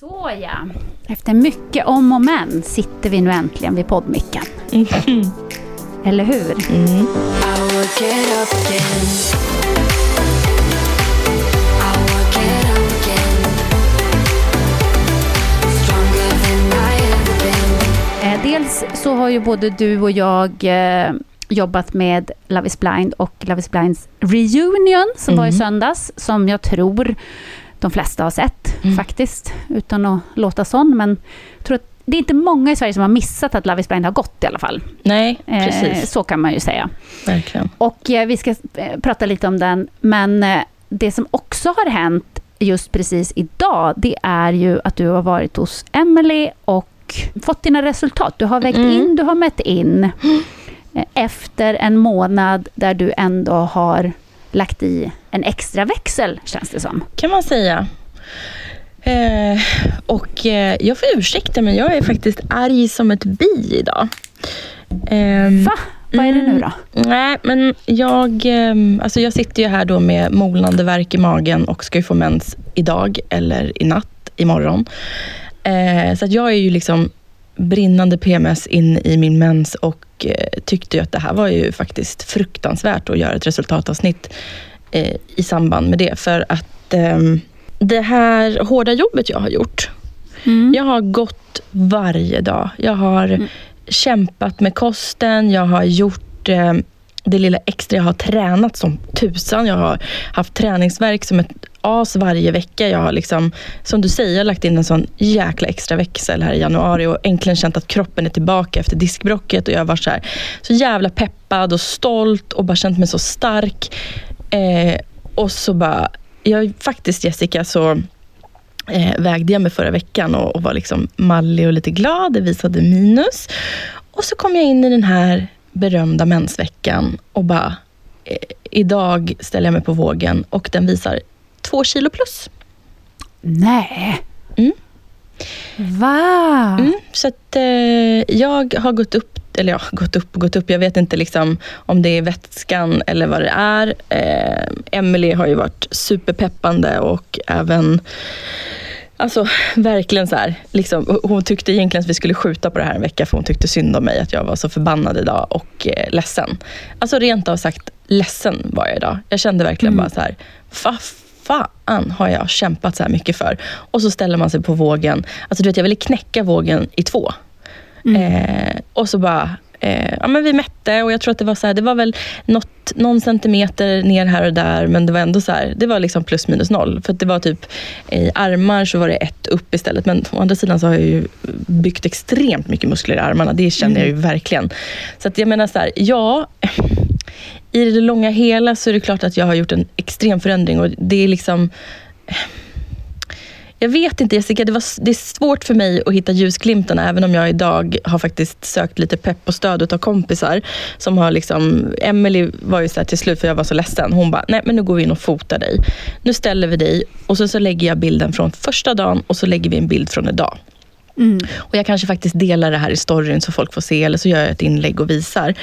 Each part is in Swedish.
Så ja, efter mycket om och men sitter vi nu äntligen vid poddmicken. Eller hur? Eh, dels så har ju både du och jag eh, jobbat med Love is blind och Love is blinds reunion som var i söndags, som jag tror de flesta har sett faktiskt, utan att låta sån. Men jag tror att det är inte många i Sverige som har missat att Love is blind har gått i alla fall. Nej, Eh, precis. så kan man ju säga. Verkligen. Och eh, vi ska eh, prata lite om den, men eh, det som också har hänt just precis idag, det är ju att du har varit hos Emily och fått dina resultat. Du har vägt in, du har mätt in. eh, Efter en månad där du ändå har lagt i en extra växel, känns det som. kan man säga. Eh, och eh, jag får ursäkta men jag är faktiskt arg som ett bi idag. Ehm, Va? Vad är det nu då? Nej, men jag, ehm, alltså jag sitter ju här då med molnande värk i magen och ska ju få mens idag eller i natt, imorgon. Eh, så att jag är ju liksom brinnande PMS in i min mens och eh, tyckte ju att det här var ju faktiskt fruktansvärt att göra ett resultatavsnitt eh, i samband med det. För att ehm, det här hårda jobbet jag har gjort, Mm. jag har gått varje dag. Jag har kämpat med kosten, jag har gjort eh, det lilla extra. Jag har tränat som tusan. Jag har haft träningsverk som ett as varje vecka. Jag har liksom, som du säger, lagt in en sån jäkla extra växel här i januari och äntligen känt att kroppen är tillbaka efter diskbrocket och jag var så här, så jävla peppad och stolt och bara känt mig så stark. Eh, och så bara, jag faktiskt Jessica så eh, vägde jag mig förra veckan och, och var liksom mallig och lite glad. Det visade minus. Och så kom jag in i den här berömda mensveckan och bara, eh, idag ställer jag mig på vågen och den visar två kilo plus. Nej. Mm. Va? Mm, så att eh, jag har gått upp, eller ja, gått upp och gått upp. Jag vet inte liksom om det är vätskan eller vad det är. Eh, Emily har ju varit superpeppande och även Alltså verkligen så här, liksom, hon tyckte egentligen att vi skulle skjuta på det här en vecka för hon tyckte synd om mig att jag var så förbannad idag och eh, ledsen. Alltså rent av sagt ledsen var jag idag. Jag kände verkligen bara så här, fan har jag kämpat så här mycket för? Och så ställer man sig på vågen. Alltså du vet, jag ville knäcka vågen i två. Eh, och så bara, eh, ja men vi mätte och jag tror att det var så här, det var väl något, någon centimeter ner här och där, men det var ändå så här, det var liksom plus minus noll. För att det var typ, i armar så var det ett upp istället, men å andra sidan så har jag ju byggt extremt mycket muskler i armarna, det känner jag ju verkligen. Så att jag menar så här, ja, i det långa hela så är det klart att jag har gjort en extrem förändring och det är liksom jag vet inte Jessica, det, var, det är svårt för mig att hitta ljusglimtarna även om jag idag har faktiskt sökt lite pepp och stöd av kompisar. Som har liksom, Emily var ju så här till slut, för jag var så ledsen. Hon bara, nej men nu går vi in och fotar dig. Nu ställer vi dig och så, så lägger jag bilden från första dagen och så lägger vi en bild från idag. Och jag kanske faktiskt delar det här i storyn så folk får se eller så gör jag ett inlägg och visar.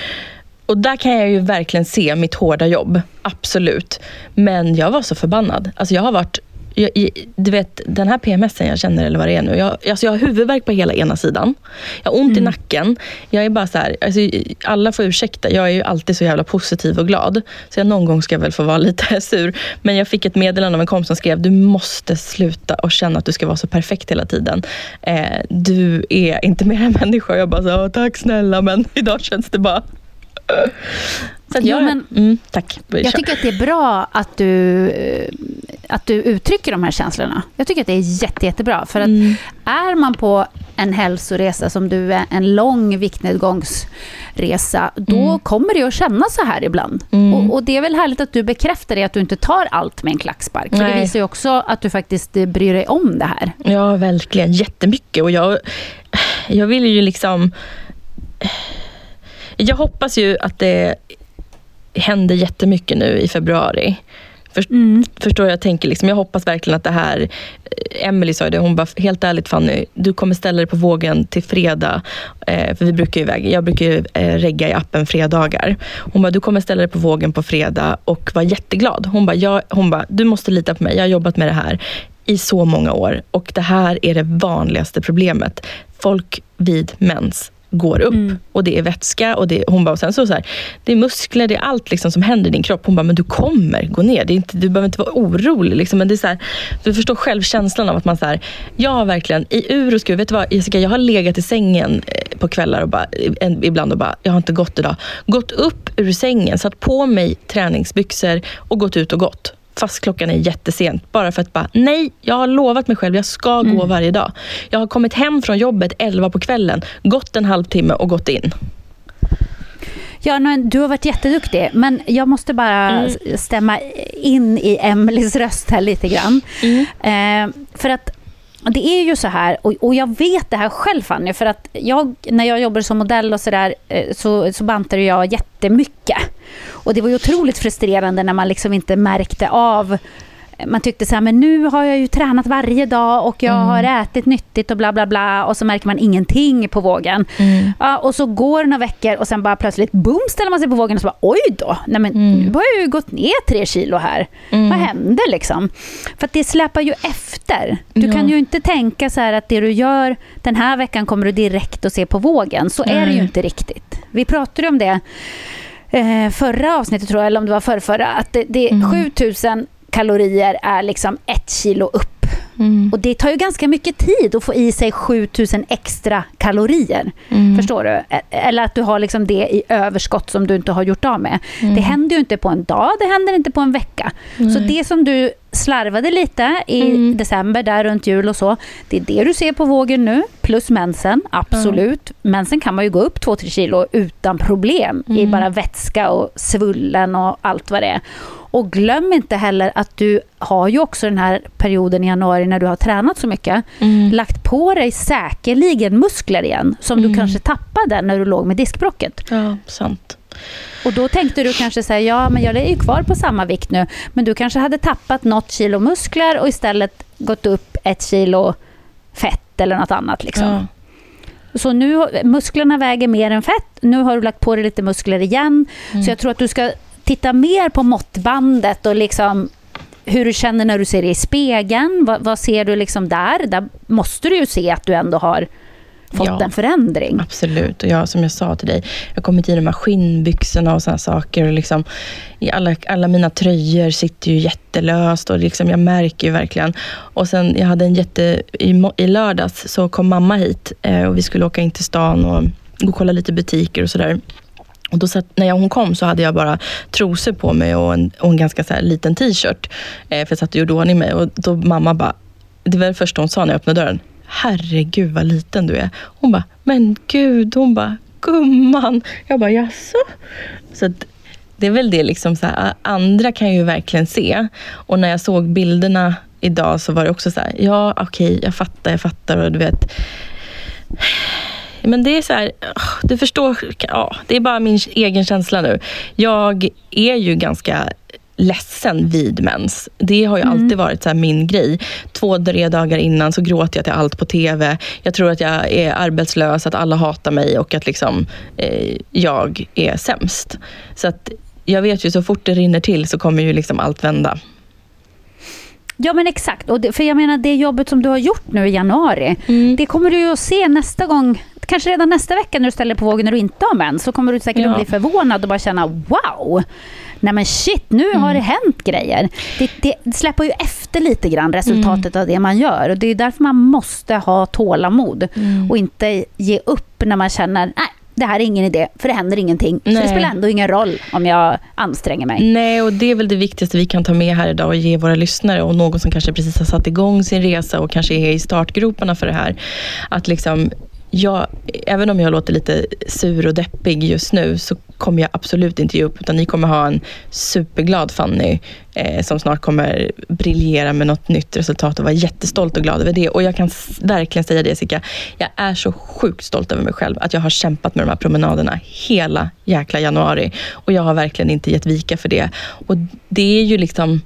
Och där kan jag ju verkligen se mitt hårda jobb. Absolut. Men jag var så förbannad. Alltså jag har varit jag, du vet, den här PMSen jag känner, eller vad det är nu. Jag, alltså jag har huvudvärk på hela ena sidan. Jag har ont i nacken. Jag är bara så här, alltså, alla får ursäkta, jag är ju alltid så jävla positiv och glad. Så jag någon gång ska jag väl få vara lite sur. Men jag fick ett meddelande av en kompis som skrev, du måste sluta och känna att du ska vara så perfekt hela tiden. Eh, du är inte mer än människa. Jag bara, så, "Ja, tack snälla, men idag känns det bara Så att Jo, jag, men- mm, tack. Jag tycker att det är bra att du, eh, att du uttrycker de här känslorna. Jag tycker att det är jätte, jättebra. För att Mm. är man på en hälsoresa som du är, en lång viktnedgångsresa, då Mm. kommer det att kännas så här ibland. Och, och det är väl härligt att du bekräftar det, att du inte tar allt med en klackspark. För det Nej. visar ju också att du faktiskt eh, bryr dig om det här. Ja, verkligen. Jättemycket. Och jag, jag vill ju liksom... Jag hoppas ju att det händer jättemycket nu i februari. Först, Förstår jag? Tänker liksom, jag hoppas verkligen att det här... Emily sa ju det, hon bara, helt ärligt Fanny, du kommer ställa dig på vågen till fredag. Eh, för vi brukar ju iväg, jag brukar ju eh, regga i appen fredagar. Hon bara, du kommer ställa dig på vågen på fredag och vara jätteglad. Hon bara, jag, hon bara, du måste lita på mig, jag har jobbat med det här i så många år och det här är det vanligaste problemet. Folk vid mens går upp och det är vätska och det, hon bara, och sen så, så här, det är muskler, det är allt liksom som händer i din kropp. Hon bara, men du kommer gå ner. Det är inte, du behöver inte vara orolig. Liksom. Men det är så här, du förstår själv känslan av att man så här, jag har verkligen i ur och skur, vet du vad Jessica, jag har legat i sängen eh, på kvällar och bara, ibland och bara, jag har inte gått idag. Gått upp ur sängen, satt på mig träningsbyxor och gått ut och gått fast klockan är jättesent. Bara för att bara, nej, jag har lovat mig själv, jag ska gå varje dag. Jag har kommit hem från jobbet 11 på kvällen, gått en halvtimme och gått in. Ja, du har varit jätteduktig, men jag måste bara Mm. stämma in i Emelies röst här lite grann. Mm. Eh, för att det är ju så här, och, och jag vet det här själv Fanny, för att jag, när jag jobbade som modell och sådär eh, så, så bantade jag jättemycket. Och det var ju otroligt frustrerande när man liksom inte märkte av man tyckte så här, men nu har jag ju tränat varje dag och jag har ätit nyttigt och bla bla bla och så märker man ingenting på vågen. Ja, och så går det några veckor och sen bara plötsligt boom ställer man sig på vågen och så bara oj då, nej men nu har jag ju gått ner tre kilo här. Vad hände liksom? För att det släpar ju efter. Du kan ju inte tänka så här att det du gör den här veckan kommer du direkt att se på vågen. Så är det ju inte riktigt. Vi pratade om det eh, förra avsnittet tror jag, eller om det var förra, förra att det, det Mm. 7000 kalorier är liksom ett kilo upp. Mm. Och det tar ju ganska mycket tid att få i sig 7000 extra kalorier. Mm. Förstår du? Eller att du har liksom det i överskott som du inte har gjort av med. Mm. Det händer ju inte på en dag, det händer inte på en vecka. Så det som du slarvade lite i Mm. december, där runt jul och så, det är det du ser på vågen nu, plus mensen, absolut. Mensen kan man ju gå upp 2-3 kilo utan problem Mm. i bara vätska och svullen och allt vad det är. Och glöm inte heller att du har ju också den här perioden i januari när du har tränat så mycket, Mm. lagt på dig säkerligen muskler igen, som du kanske tappade när du låg med diskbråcket. Ja, sant. Och då tänkte du kanske säga, ja men jag är ju kvar på samma vikt nu, men du kanske hade tappat något kilo muskler och istället gått upp ett kilo fett eller något annat. Liksom. Ja. Så nu, musklerna väger mer än fett, nu har du lagt på dig lite muskler igen. Så jag tror att du ska titta mer på måttbandet och liksom hur du känner när du ser det i spegeln. Vad, vad ser du liksom där? Där måste du ju se att du ändå har fått Ja. en förändring. Absolut. Och jag, som jag sa till dig, jag har kommit i de här skinnbyxorna och såna saker. Och liksom, i alla, alla mina tröjor sitter ju jättelöst och liksom, jag märker ju verkligen. Och sen, jag hade en jätte... I, i lördags så kom mamma hit eh, och vi skulle åka in till stan och gå och kolla lite butiker och sådär. Och då satt, när jag, hon kom så hade jag bara trosor på mig och en, och en ganska så här liten t-shirt. Eh, för jag satt och gjorde ordning mig. Och då mamma bara, det var det första hon sa när jag öppnade dörren. Herregud vad liten du är. Hon bara, men gud. Hon bara, gumman. Jag bara, jaså? Så att, det är väl det liksom så här, andra kan ju verkligen se. Och när jag såg bilderna idag så var det också så här, ja okej, jag fattar, jag fattar. Och du vet, men det är så här, du förstår, ja, det är bara min egen känsla nu. Jag är ju ganska ledsen vid mens. Det har ju alltid varit så min grej. Två, tre dagar innan så gråter jag till allt på TV. Jag tror att jag är arbetslös, att alla hatar mig och att liksom, eh, jag är sämst. Så att jag vet ju, så fort det rinner till så kommer ju liksom allt vända. Ja men exakt, och det, för jag menar det jobbet som du har gjort nu i januari, Mm. det kommer du ju att se nästa gång, kanske redan nästa vecka när du ställer på vågen när du inte har mens, så kommer du säkert Ja. att bli förvånad och bara känna wow, nej men shit, nu har det hänt grejer. Det, det släpper ju efter lite grann resultatet av det man gör och det är därför man måste ha tålamod och inte ge upp när man känner, nej det här är ingen idé, för det händer ingenting. Så Nej. det spelar ändå ingen roll om jag anstränger mig. Nej, och det är väl det viktigaste vi kan ta med här idag och ge våra lyssnare och någon som kanske precis har satt igång sin resa och kanske är i startgroparna för det här. Att liksom, jag, även om jag låter lite sur och deppig just nu så kommer jag absolut inte ge upp utan ni kommer ha en superglad Fanny eh, som snart kommer briljera med något nytt resultat och vara jättestolt och glad över det. Och jag kan verkligen säga det Jessica, jag är så sjukt stolt över mig själv att jag har kämpat med de här promenaderna hela jäkla januari och jag har verkligen inte gett vika för det. Och det är ju liksom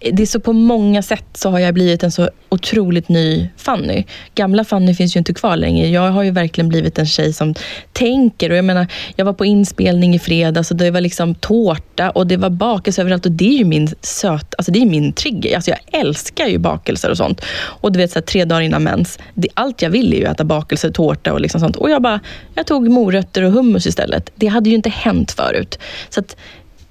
det är så på många sätt så har jag blivit en så otroligt ny Fanny. Gamla Fanny finns ju inte kvar längre. Jag har ju verkligen blivit en tjej som tänker. Och jag menar, jag var på inspelning i fredags och det var liksom tårta och det var bakelse överallt. Och det är ju min söt, alltså det är min trigger. Alltså jag älskar ju bakelser och sånt. Och du vet, så här, tre dagar innan mens. Det, allt jag vill är ju äta bakelser, tårta och liksom sånt. Och jag bara, jag tog morötter och hummus istället. Det hade ju inte hänt förut. Så att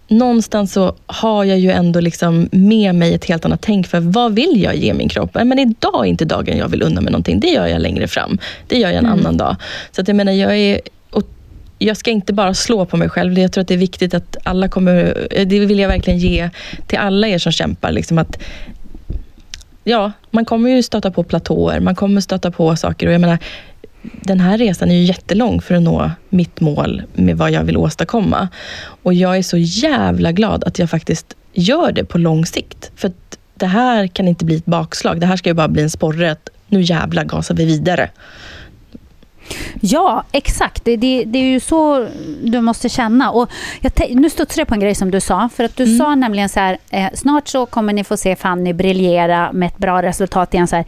någonstans så har jag ju ändå liksom med mig ett helt annat tänk för vad vill jag ge min kropp? Men idag är inte dagen jag vill unna mig någonting. Det gör jag längre fram. Det gör jag en annan dag. Så att jag menar, jag är jag ska inte bara slå på mig själv. Jag tror att det är viktigt att alla kommer... Det vill jag verkligen ge till alla er som kämpar. Liksom att, ja, man kommer ju stöta på platåer. Man kommer stöta på saker. Och jag menar, den här resan är ju jättelång för att nå mitt mål med vad jag vill åstadkomma. Och jag är så jävla glad att jag faktiskt gör det på lång sikt. För att det här kan inte bli ett bakslag. Det här ska ju bara bli en sporre att nu jävla gasar vi vidare. Ja, exakt. Det, det, det är ju så du måste känna. Och jag nu studsar jag på en grej som du sa. För att du sa nämligen så här, eh, snart så kommer ni få se Fanny briljera med ett bra resultat igen. Så här,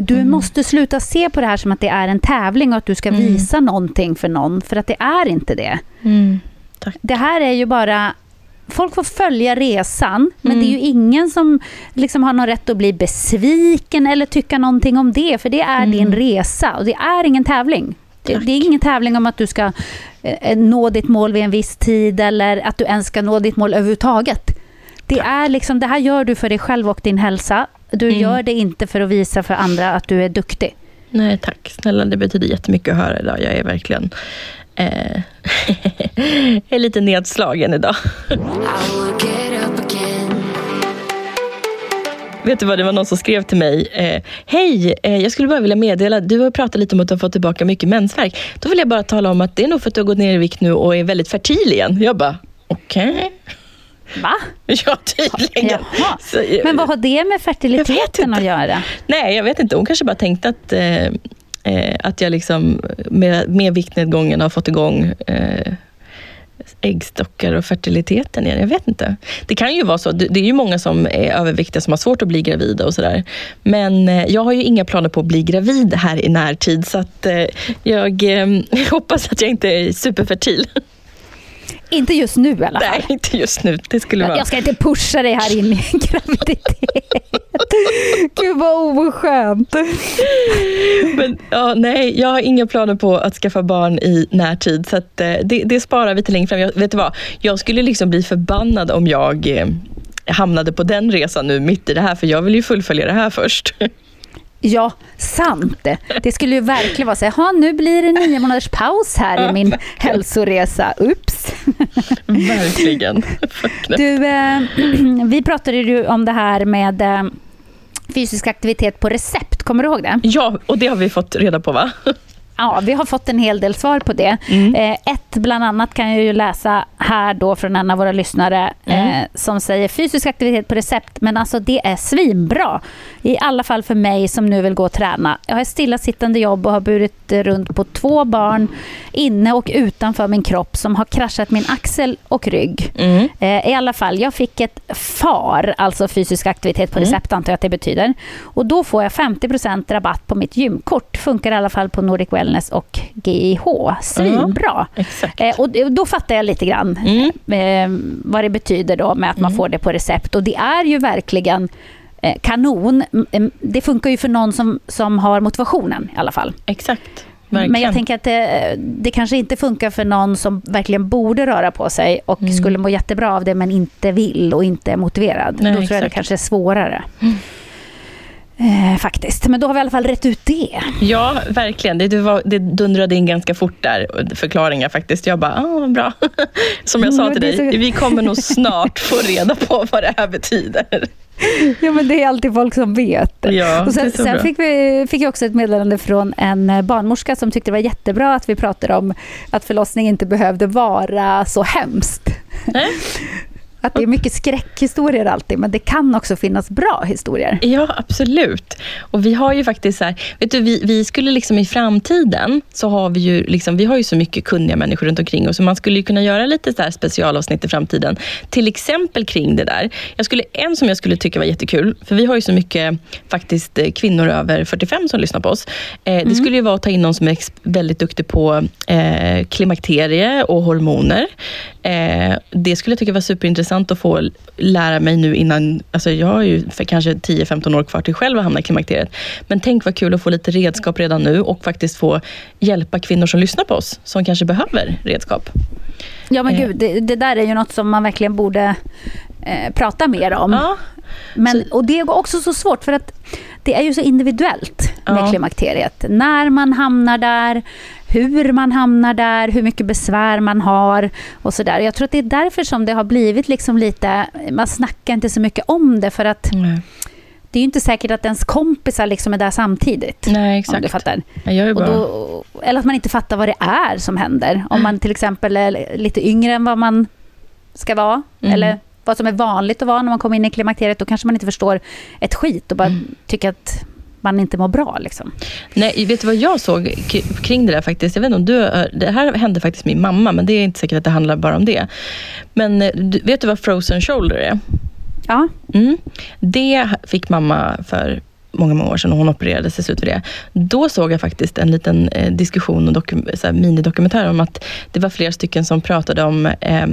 du måste sluta se på det här som att det är en tävling och att du ska visa någonting för någon. För att det är inte det. Tack. Det här är ju bara... Folk får följa resan, men det är ju ingen som liksom har någon rätt att bli besviken eller tycka någonting om det, för det är din resa och det är ingen tävling. Det, det är ingen tävling om att du ska eh, nå ditt mål vid en viss tid eller att du ens ska nå ditt mål överhuvudtaget. Det, är liksom, det här gör du för dig själv och din hälsa. Du gör det inte för att visa för andra att du är duktig. Nej tack, snälla det betyder jättemycket att höra idag. Jag är verkligen eh, är lite nedslagen idag. Vet du vad, det var någon som skrev till mig. Eh, Hej, eh, jag skulle bara vilja meddela, du har pratat lite om att du har fått tillbaka mycket mensvärk. Då vill jag bara tala om att det är nog för att du har gått ner i vikt nu och är väldigt fertil igen. Jag bara, okej. Va? Ja, tydligen. Så, eh, Men vad har det med fertiliteten att göra? Nej, jag vet inte. Hon kanske bara tänkte att, eh, eh, att jag liksom med, med viktnedgången har fått igång eh, äggstockar och fertiliteten igen. Jag vet inte. Det kan ju vara så. Det, det är ju många som är överviktiga som har svårt att bli gravida och sådär. Men eh, jag har ju inga planer på att bli gravid här i närtid så att eh, jag eh, hoppas att jag inte är superfertil. Inte just nu i alla fall. Nej, inte just nu. Det skulle vara... Jag ska inte pusha dig här in i en graviditet. Gud vad oskönt. Men, ja, nej, jag har inga planer på att skaffa barn i närtid. Så att, eh, det, det sparar vi till längre fram. Jag, vet du vad? Jag skulle liksom bli förbannad om jag eh, hamnade på den resan nu mitt i det här. För jag vill ju fullfölja det här först. Ja, sant. Det skulle ju verkligen vara så här, "Ha, nu blir det nio månaders paus här i min hälsoresa. Ups. Verkligen. Du, eh, vi pratade ju om det här med eh, fysisk aktivitet på recept. Kommer du ihåg det? Ja, och det har vi fått reda på va? Ja, vi har fått en hel del svar på det. Eh, ett bland annat kan jag ju läsa här då från en av våra lyssnare eh, som säger fysisk aktivitet på recept, men alltså det är svinbra. I alla fall för mig som nu vill gå och träna. Jag har ett stillasittande jobb och har burit runt på två barn inne och utanför min kropp som har kraschat min axel och rygg. Eh, I alla fall, jag fick ett FAR, alltså fysisk aktivitet på recept antar jag att det betyder. Och då får jag 50% rabatt på mitt gymkort. Funkar i alla fall på Nordic Wellness och GIH. Svinbra. Exakt. Eh, och då fattar jag lite grann eh, vad det betyder då med att man får det på recept. Och det är ju verkligen eh, kanon. M- m- Det funkar ju för någon som, som har motivationen i alla fall. Exakt. Verkligen. Men jag tänker att det, det kanske inte funkar för någon som verkligen borde röra på sig och skulle må jättebra av det men inte vill och inte är motiverad. Nej, Då tror jag det exakt. kanske är svårare. Eh, faktiskt. Men då har vi i alla fall rätt ut det. Ja, verkligen. Det, var, det dundrade in ganska fort där, förklaringar faktiskt. Jag bara, ah, bra. Som jag sa till dig, så- vi kommer nog snart få reda på vad det här betyder. Ja, men det är alltid folk som vet. Ja, och sen, sen bra. fick, vi, fick jag också ett meddelande från en eh, barnmorska som tyckte det var jättebra att vi pratade om att förlossning inte behövde vara så hemskt. Nej? Att det är mycket skräckhistorier alltid, men det kan också finnas bra historier. Ja, absolut. Och vi har ju faktiskt så här, vet du, vi, vi skulle liksom i framtiden, så har vi ju liksom, vi har ju så mycket kunniga människor runt omkring oss, så man skulle ju kunna göra lite så här specialavsnitt i framtiden. Till exempel kring det där. Jag skulle, en som jag skulle tycka var jättekul, för vi har ju så mycket faktiskt eh, kvinnor över 45 som lyssnar på oss. Eh, Det skulle ju vara att ta in någon som är väldigt duktig på eh, klimakterie och hormoner. Eh, det skulle jag tycka var superintressant att få lära mig nu innan, alltså jag har ju för kanske 10-15 år kvar till själv att hamna i klimakteriet. Men tänk vad kul att få lite redskap redan nu och faktiskt få hjälpa kvinnor som lyssnar på oss, som kanske behöver redskap. Ja, men Eh. gud, det, det där är ju något som man verkligen borde eh, prata mer om. Ja, Men, och det är också så svårt för att det är ju så individuellt med Ja. klimakteriet. När man hamnar där, hur man hamnar där, hur mycket besvär man har och sådär. Jag tror att det är därför som det har blivit liksom lite, man snackar inte så mycket om det för att nej, det är inte säkert att ens kompisar liksom är där samtidigt. nej Om du exakt. fattar. Jag bara... då, eller att man inte fattar vad det är som händer. Om man till exempel är lite yngre än vad man ska vara. Mm. Eller vad som är vanligt att vara när man kommer in i klimakteriet. Då kanske man inte förstår ett skit och bara Mm. tycker att man inte mår bra. Liksom. Nej, vet du vad jag såg kring det där faktiskt? Jag vet inte om du, har- det här hände faktiskt min mamma, men det är inte säkert att det handlar bara om det. Men eh, vet du vad frozen shoulder är? Ja, Mm. Det fick mamma för många, många år sedan och hon opererades sig ut för det. Då såg jag faktiskt en liten eh, diskussion och dokum- så här, minidokumentär om att det var flera stycken som pratade om, eh,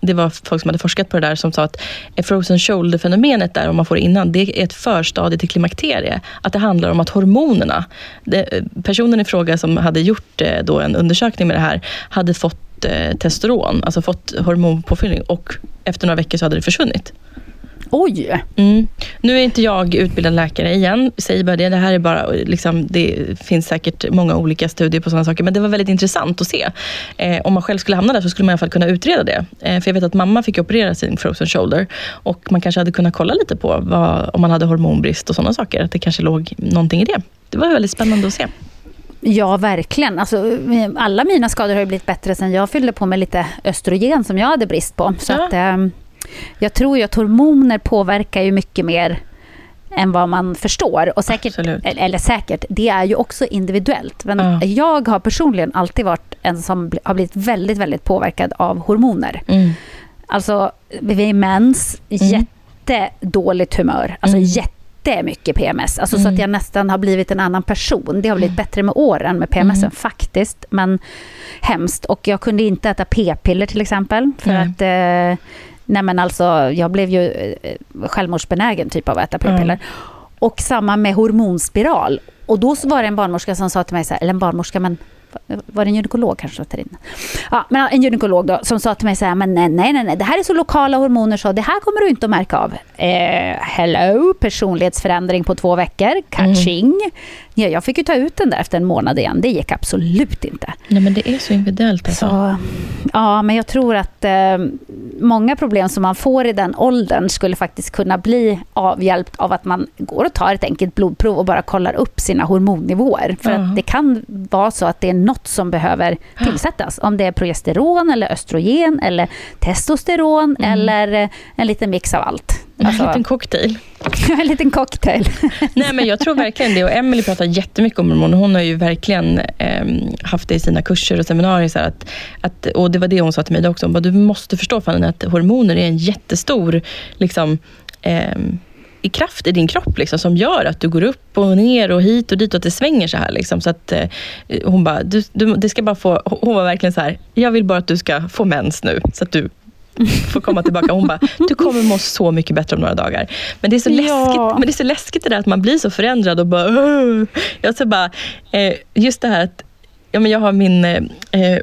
det var folk som hade forskat på det där som sa att frozen shoulder-fenomenet där, om man får det innan, det är ett förstadie till klimakterie. Att det handlar om att hormonerna, det, eh, personen i fråga som hade gjort eh, då en undersökning med det här, hade fått eh, testosteron, alltså fått hormonpåfyllning och efter några veckor så hade det försvunnit oj. Mm. Nu är inte jag utbildad läkare igen, säger bara det. Det här är bara, liksom, det finns säkert många olika studier på sådana saker, men det var väldigt intressant att se. Eh, om man själv skulle hamna där så skulle man i alla fall kunna utreda det. Eh, för jag vet att mamma fick operera sin frozen shoulder och man kanske hade kunnat kolla lite på vad, om man hade hormonbrist och sådana saker. Att det kanske låg någonting i det. Det var väldigt spännande att se. Ja, verkligen. Alltså, alla mina skador har blivit bättre sen jag fyllde på med lite östrogen som jag hade brist på. Så Ja. att, ehm, jag tror ju att hormoner påverkar ju mycket mer än vad man förstår. Och säkert, eller, eller säkert, det är ju också individuellt. Men Ja. jag har personligen alltid varit en som har blivit väldigt, väldigt påverkad av hormoner. Mm. Alltså vid mens, jättedåligt humör. Alltså Mm. jättemycket PMS. Alltså så att jag nästan har blivit en annan person. Det har blivit Mm. bättre med åren med PMSen faktiskt. Men hemskt. Och jag kunde inte äta p-piller till exempel. För Nej. att eh, nej men alltså, jag blev ju eh, självmordsbenägen typ av att äta p-piller. Och samma med hormonspiral. Och då var det en barnmorska som sa till mig, så här, eller en barnmorska, men var det en gynekolog kanske var in? Ja, men en gynekolog då, som sa till mig så här, men nej, nej, nej, det här är så lokala hormoner så det här kommer du inte att märka av. Eh, hello, personlighetsförändring på två veckor, catching. Ja, jag fick ju ta ut den där efter en månad igen, det gick absolut inte. Nej, men det är så individuellt. Alltså. Så, ja, men jag tror att eh, många problem som man får i den åldern skulle faktiskt kunna bli avhjälpt av att man går och tar ett enkelt blodprov och bara kollar upp sina hormonnivåer. För Ja. att det kan vara så att det är något som behöver tillsättas. Om det är progesteron eller östrogen eller testosteron eller eh, en liten mix av allt. En Alltså, liten cocktail. en liten cocktail. Nej, men jag tror verkligen det. Och Emily pratar jättemycket om hormoner. Hon har ju verkligen ehm, haft det i sina kurser och seminarier. Så att, att, och det var det hon sa till mig också. Hon bara, du måste förstå Fanny, att hormoner är en jättestor liksom, ehm, i kraft i din kropp liksom, som gör att du går upp och ner och hit och dit och att det svänger så här. Liksom. Så att, eh, hon bara, du, du, det ska bara få, hon var verkligen så här, jag vill bara att du ska få mens nu så att du får komma tillbaka. Hon bara, du kommer må så mycket bättre om några dagar. Men det är så, Ja. läskigt, men det, är så läskigt det där att man blir så förändrad och bara... "Åh." Jag så bara eh, just det här att Ja, men jag har min, eh,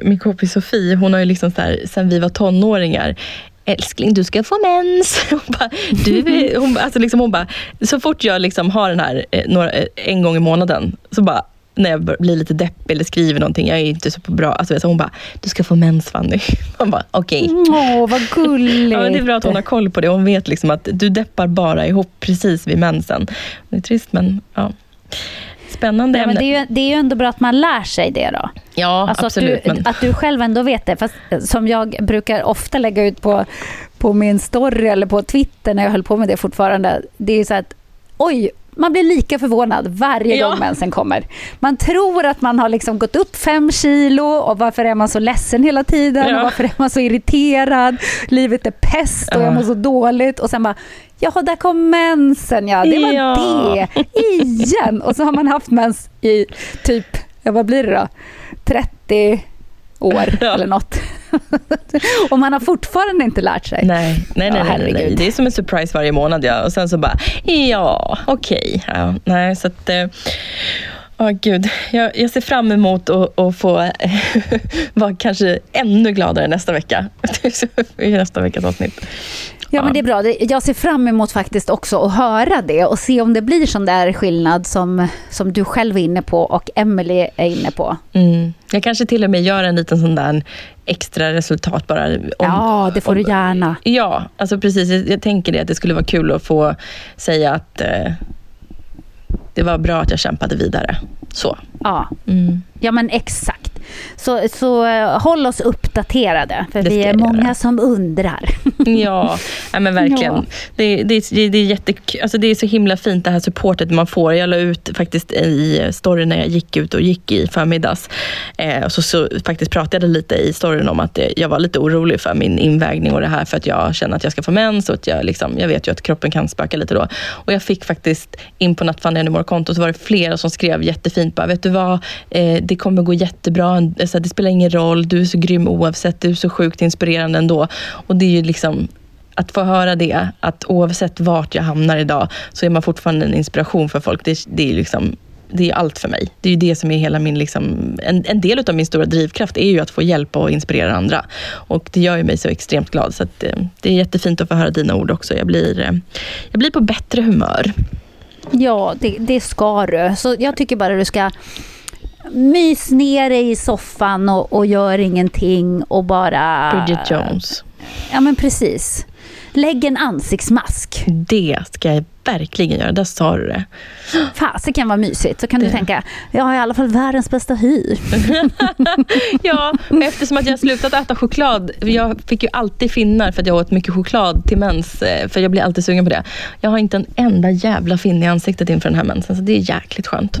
min kompis Sofie, hon har ju liksom så här, sen vi var tonåringar älskling du ska få mens. Hon bara, du, hon, alltså liksom, hon bara, så fort jag liksom har den här eh, några, eh, en gång i månaden, så bara när jag blir lite deppig eller skriver någonting, jag är inte så bra. Alltså, så hon bara, du ska få mens Fanny. Man bara, okej. Åh, vad gulligt. Ja, det är bra att hon har koll på det. Hon vet liksom att du deppar bara ihop precis vid mensen. Det är trist men ja. Spännande Nej, ämne. det, är ju, det är ju ändå bra att man lär sig det då. Ja, Alltså absolut. att, du, men... att du själv ändå vet det. Fast eh, som jag brukar ofta lägga ut på, på min story eller på Twitter när jag höll på med det fortfarande. Det är så att oj, man blir lika förvånad varje Ja. gång mensen kommer. Man tror att man har liksom gått upp fem kilo och varför är man så ledsen hela tiden? Ja. Och varför är man så irriterad? Livet är pest och jag Ja. mår så dåligt. Och sen bara, jaha, där kom mensen ja. Det var Ja. det. Igen. Och så har man haft mens i typ, ja, vad blir det då? 30 år Ja. eller något. och man har fortfarande inte lärt sig. Nej, nej, Ja, nej, nej, nej, nej. Det är som en surprise varje månad. Ja. Och sen så bara, ja, okej. Ja, nej, så att... Ja, gud. Jag, jag ser fram emot att, att få eh, vara kanske ännu gladare nästa vecka. I nästa veckas avsnitt. Ja, men det är bra. Jag ser fram emot faktiskt också att höra det och se om det blir sån där skillnad som, som du själv är inne på och Emily är inne på. Mm. Jag kanske till och med gör en liten sån där extra resultat bara. Om, ja, det får du gärna. Ja, alltså precis. Jag, jag tänker det att det skulle vara kul att få säga att eh, det var bra att jag kämpade vidare. Så. Ja, Mm. ja men exakt. Så, så eh, håll oss uppdaterade, för vi är många göra. som undrar. Ja, ja men verkligen. Ja. Det, det, det, det, är jättek- alltså det är så himla fint det här supportet man får. Jag la ut faktiskt i storyn när jag gick ut och gick i förmiddags. Eh, och så, så faktiskt pratade jag lite i storyn om att eh, jag var lite orolig för min invägning och det här för att jag känner att jag ska få mens och att jag, liksom, jag vet ju att kroppen kan spöka lite då. Och jag fick faktiskt in på Nattfanny Anymore-kontot så var det flera som skrev jättefint bara, vet du vad, eh, det kommer gå jättebra, så alltså, det spelar ingen roll, du är så grym oavsett, du är så sjukt inspirerande ändå. Och det är ju liksom att få höra det, att oavsett vart jag hamnar idag så är man fortfarande en inspiration för folk. Det, det är liksom det är allt för mig. Det är ju det som är hela min, liksom, en, en del av min stora drivkraft är ju att få hjälpa och inspirera andra. Och det gör ju mig så extremt glad. Så att, eh, det är jättefint att få höra dina ord också. Jag blir, eh, jag blir på bättre humör. Ja, det, det ska du. Så jag tycker bara du ska mys ner dig i soffan och, och gör ingenting och bara... Bridget Jones. Ja, men precis. Lägg en ansiktsmask. Det ska jag verkligen göra. Där sa du det. Fasiken vad mysigt. Så kan du Det. tänka, jag har i alla fall världens bästa hy. Ja, eftersom att jag har slutat äta choklad. Jag fick ju alltid finnar för att jag åt mycket choklad till mens. eh, För jag blir alltid sugen på det. Jag har inte en enda jävla finne i ansiktet inför den här mensen. Så det är jäkligt skönt.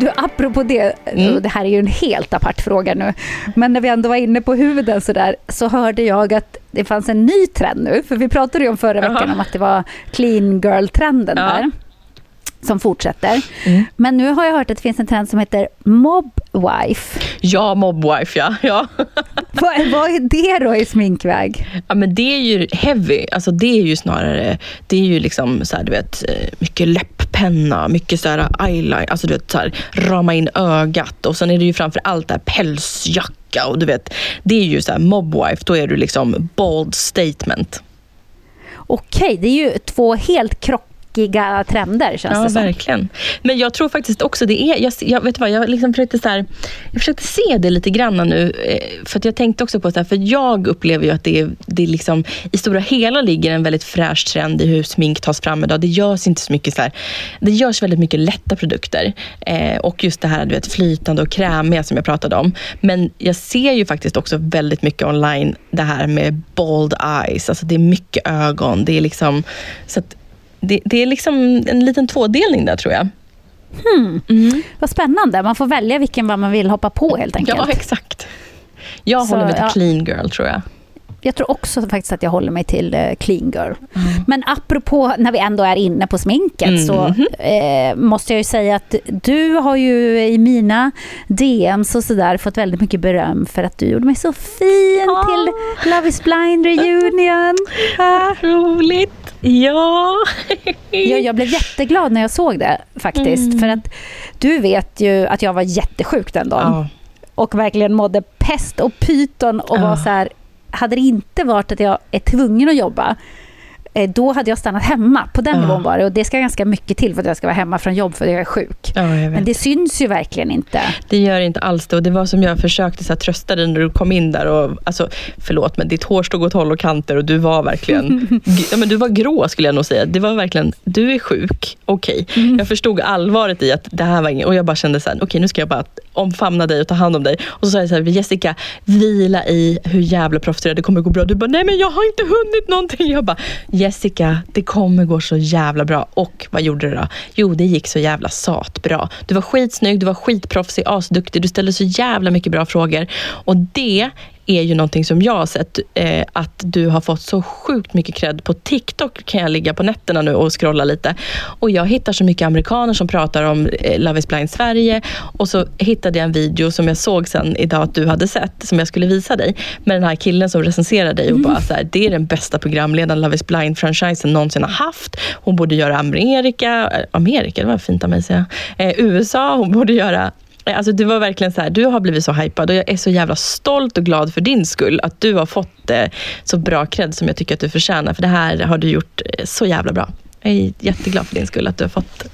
Du, apropå det, och det här är ju en helt apart fråga nu, men när vi ändå var inne på huden så där, så hörde jag att det fanns en ny trend nu, för vi pratade ju om förra veckan om att det var clean girl-trenden Ja. där, som fortsätter. Men nu har jag hört att det finns en trend som heter mobwife. Ja, mobwife ja. ja. Vad, vad är det då i sminkväg? Ja, men det är ju heavy. Alltså, det är ju snarare, det är ju liksom så här, du vet, eh, mycket penna, mycket så här eyeliner, alltså du vet, så här, rama in ögat och sen är det ju framför allt där pälsjacka och du vet, det är ju så här mobwife, då är du liksom bold statement. Okej, det är ju två helt krock, tråkiga trender känns Ja, det som. verkligen. Men jag tror faktiskt också det är... Jag, jag, vet vad, jag, liksom försökte så här, jag försökte se det lite grann nu. eh, För jag tänkte också på så här, för jag upplever ju att det, är, det är liksom, i stora hela ligger en väldigt fräsch trend i hur smink tas fram idag. Det görs inte så mycket så här, det görs väldigt mycket lätta produkter. Eh, och just det här du vet, flytande och krämiga som jag pratade om. Men jag ser ju faktiskt också väldigt mycket online det här med bold eyes. Alltså det är mycket ögon. Det är liksom, så att det, det är liksom en liten tvådelning där tror jag. Vad spännande. Man får välja vilken man vill hoppa på helt enkelt. Ja, exakt. Jag Så, håller mig till ja. clean girl tror jag. Jag tror också faktiskt att jag håller mig till eh, clean girl. Mm. Men apropå när vi ändå är inne på sminket så Mhm. eh, måste jag ju säga att du har ju i mina DMs och sådär fått väldigt mycket beröm för att du gjorde mig så fin Ah. till Love is blind reunion. Ah. Roligt. Ja. Jag, jag blev jätteglad när jag såg det faktiskt. Mm. För att du vet ju att jag var jättesjuk den dagen. Ja. och verkligen mådde pest och pyton och var Ja. så här, hade det inte varit att jag är tvungen att jobba, då hade jag stannat hemma. På den Ja. nivån var det. Och det ska ganska mycket till för att jag ska vara hemma från jobb för att jag är sjuk. ja, jag. Men det syns ju verkligen inte. Det gör inte alls det. Och det var som jag försökte så här, trösta dig när du kom in där. Och, alltså, förlåt, men ditt hår stod åt håll och kanter och du var verkligen... ja, men du var grå skulle jag nog säga. Det var verkligen, du är sjuk, okej. Jag förstod allvaret i att det här var inget... Och jag bara kände så här, okej nu ska jag bara omfamna dig och ta hand om dig. Och så sa jag så här, Jessica, vila i hur jävla proffsig du är, det kommer gå bra. Du bara, nej men jag har inte hunnit någonting. Jag bara, Jessica, det kommer gå så jävla bra. Och vad gjorde du då? Jo, det gick så jävla satbra. Du var skitsnygg, du var skitproffsig, asduktig, du ställde så jävla mycket bra frågor. Och det är ju någonting som jag har sett eh, att du har fått så sjukt mycket cred. På TikTok kan jag ligga på nätterna nu och scrolla lite. Och jag hittar så mycket amerikaner som pratar om eh, Love is blind Sverige. Och så hittade jag en video som jag såg sen idag att du hade sett, som jag skulle visa dig. Med den här killen som recenserar dig och bara så här, det är den bästa programledaren Love is blind-franchisen någonsin har haft. Hon borde göra Amerika, Amerika, det var fint av mig att säga. Eh, USA, hon borde göra Alltså det var verkligen så här, du har blivit så hypad och jag är så jävla stolt och glad för din skull. Att du har fått eh, så bra cred som jag tycker att du förtjänar. För det här har du gjort eh, så jävla bra. Jag är jätteglad för din skull att du har fått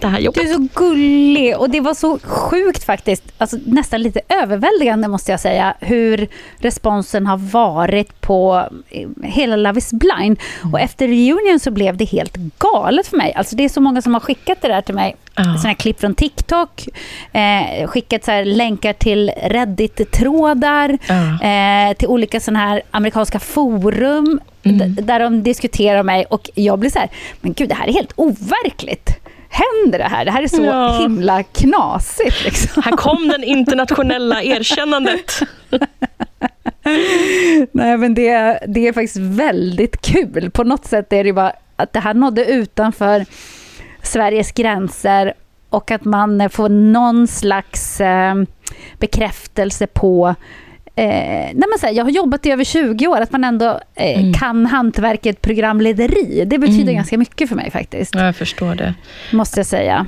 det här jobbet. Du är så gullig och det var så sjukt faktiskt, alltså nästan lite överväldigande måste jag säga, hur responsen har varit på eh, hela Love is blind. Och efter reunion så blev det helt galet för mig. Alltså det är så många som har skickat det där till mig. Ja. Såna här klipp från TikTok, eh, skickat så här länkar till Reddit-trådar, Ja. eh, till olika såna här amerikanska forum d- där de diskuterar mig och jag blir så här, men gud det här är helt overkligt. Händer det här? Det här är så Ja. himla knasigt. Liksom. Här kom den internationella erkännandet. Nej, men det, det är faktiskt väldigt kul. På något sätt är det bara att det här nådde utanför Sveriges gränser och att man får någon slags eh, bekräftelse på Eh, nej men så här, jag har jobbat i över 20 år, att man ändå eh, kan hantverket programlederi. Det betyder ganska mycket för mig faktiskt, Ja, jag förstår det. måste jag säga.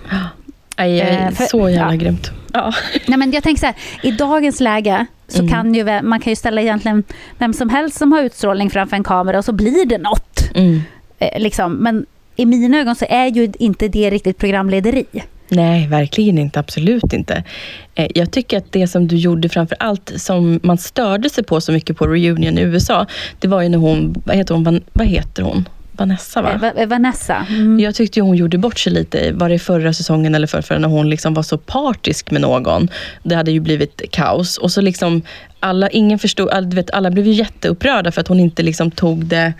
Aj, aj, Eh, för- så jävla ja. grymt. Ja. Nej, men jag tänker så här, i dagens läge så Mm. kan ju man kan ju ställa egentligen vem som helst som har utstrålning framför en kamera och så blir det något. Mm. Eh, liksom. Men i mina ögon så är ju inte det riktigt programlederi. Nej, verkligen inte. Absolut inte. Eh, Jag tycker att det som du gjorde framför allt, som man störde sig på så mycket på reunion i USA, det var ju när hon, vad heter hon, vad heter hon? Vanessa va? Eh, Va- Vanessa. Mm. Jag tyckte hon gjorde bort sig lite, var det förra säsongen eller förra, när hon liksom var så partisk med någon. Det hade ju blivit kaos. Och så liksom, alla, ingen förstod, all, du vet, alla blev ju jätteupprörda för att hon inte liksom tog det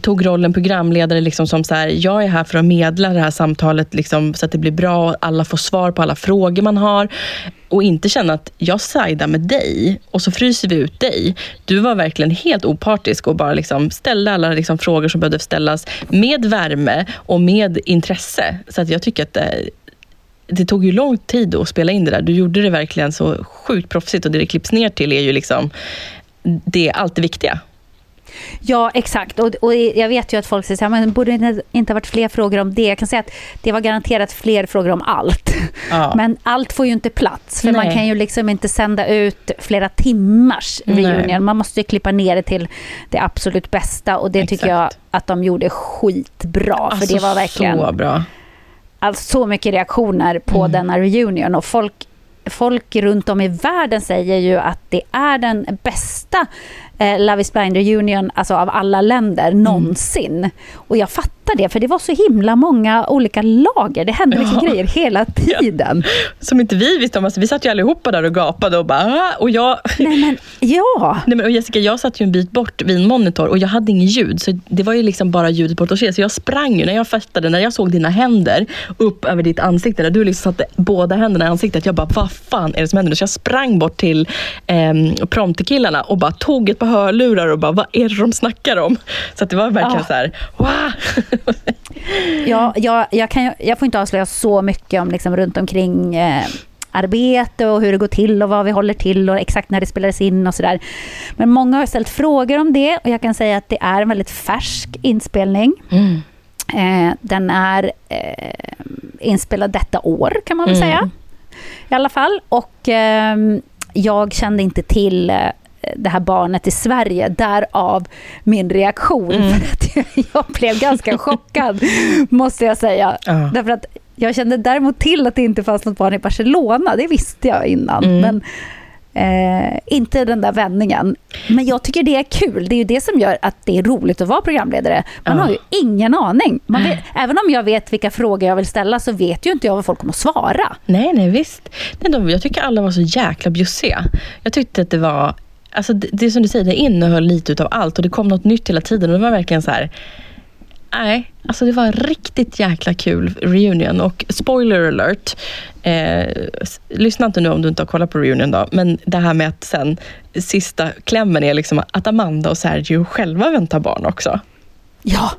tog rollen programledare liksom som så här, jag är här för att medla det här samtalet liksom, så att det blir bra och alla får svar på alla frågor man har. Och inte känna att jag sidar med dig och så fryser vi ut dig. Du var verkligen helt opartisk och bara liksom ställde alla liksom frågor som behövde ställas med värme och med intresse. Så att jag tycker att det, det tog ju lång tid att spela in det där. Du gjorde det verkligen så sjukt proffsigt och det det klipps ner till är ju liksom det, allt det viktiga. Ja, exakt. Och, och jag vet ju att folk säger så här, men borde det inte ha varit fler frågor om det? Jag kan säga att det var garanterat fler frågor om allt. Ja. Men allt får ju inte plats, för man Nej. kan ju liksom inte sända ut flera timmars Nej. reunion. Man måste ju klippa ner det till det absolut bästa och det tycker jag Exakt. att de gjorde skitbra. för det var verkligen Alltså, så bra. alltså, så mycket reaktioner på Mm. denna reunion och folk Folk runt om i världen säger ju att det är den bästa eh, Love is blind reunion alltså av alla länder Mm. någonsin. Och jag fattar det, för det var så himla många olika lager. Det hände liksom Ja. grejer hela tiden. Som inte vi visste om. Alltså, vi satt ju allihopa där och gapade och bara... "Ah!" Och jag, Nej men, ja. Nej, men, och Jessica, jag satt ju en bit bort vid en monitor och jag hade ingen ljud. Så det var ju liksom bara ljudet bort att se. Så jag sprang ju när jag fattade, när jag såg dina händer upp över ditt ansikte. När du liksom satte båda händerna i ansiktet. Jag bara, vad fan är det som händer nu? Så jag sprang bort till eh, prompterkillarna och bara tog ett par hörlurar och bara, vad är det de snackar om? Så det var verkligen Ja. så här, wow! Ja, jag, jag, kan, jag får inte avslöja så mycket om liksom runt omkring eh, arbete och hur det går till och vad vi håller till och exakt när det spelades in och sådär. Men många har ställt frågor om det och jag kan säga att det är en väldigt färsk inspelning. Mm. Eh, den är eh, inspelad detta år kan man väl Mm. säga. I alla fall. Och ehm, jag kände inte till eh, det här barnet i Sverige, därav min reaktion. Mm. För att jag, jag blev ganska chockad, måste jag säga. Ja. Därför att jag kände däremot till att det inte fanns något barn i Barcelona, det visste jag innan. Mm. Men eh, inte den där vändningen. Men jag tycker det är kul, det är ju det som gör att det är roligt att vara programledare. Man Ja. har ju ingen aning. Man vet, även om jag vet vilka frågor jag vill ställa så vet ju inte jag vad folk kommer att svara. Nej, nej visst. Nej, de, jag tycker alla var så jäkla bjussiga. Jag tyckte att det var, alltså det, det är som du säger, det innehöll lite utav allt och det kom något nytt hela tiden. Och det var verkligen så här, nej, alltså det var en riktigt jäkla kul reunion. Och spoiler alert, eh, lyssna inte nu om du inte har kollat på reunion då, men det här med att sen sista klämmen är liksom att Amanda och Sergio själva väntar barn också. Ja,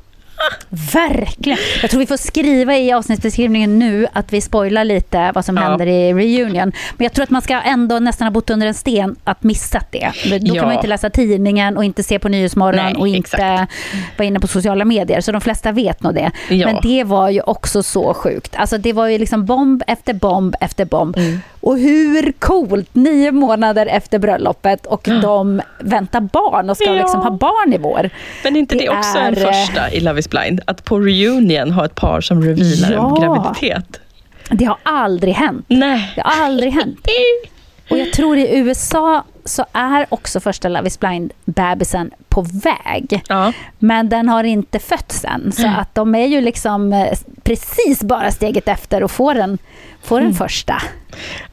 verkligen. Jag tror vi får skriva i avsnittsbeskrivningen nu att vi spoilar lite vad som Ja. händer i reunion. Men jag tror att man ska ändå nästan ha bott under en sten att missat det. Men Då Ja. kan man inte läsa tidningen och inte se på Nyhetsmorgon Nej, och inte exakt. vara inne på sociala medier. Så de flesta vet nog det. Ja. Men det var ju också så sjukt. Alltså det var ju liksom bomb efter bomb efter bomb. Mm. Och hur coolt, nio månader efter bröllopet och de väntar barn och ska Ja. liksom ha barn i vår. Men är inte det, Det också en är, eh, första i Love is blind? Att på reunion ha ett par som revealar Ja. en graviditet? Det har aldrig hänt. Nej. Det har aldrig hänt. Och jag tror i USA så är också första Love is blind-bebisen på väg. Ja. Men den har inte fötts än. Så att de är ju liksom eh, precis bara steget efter och får den, får den första.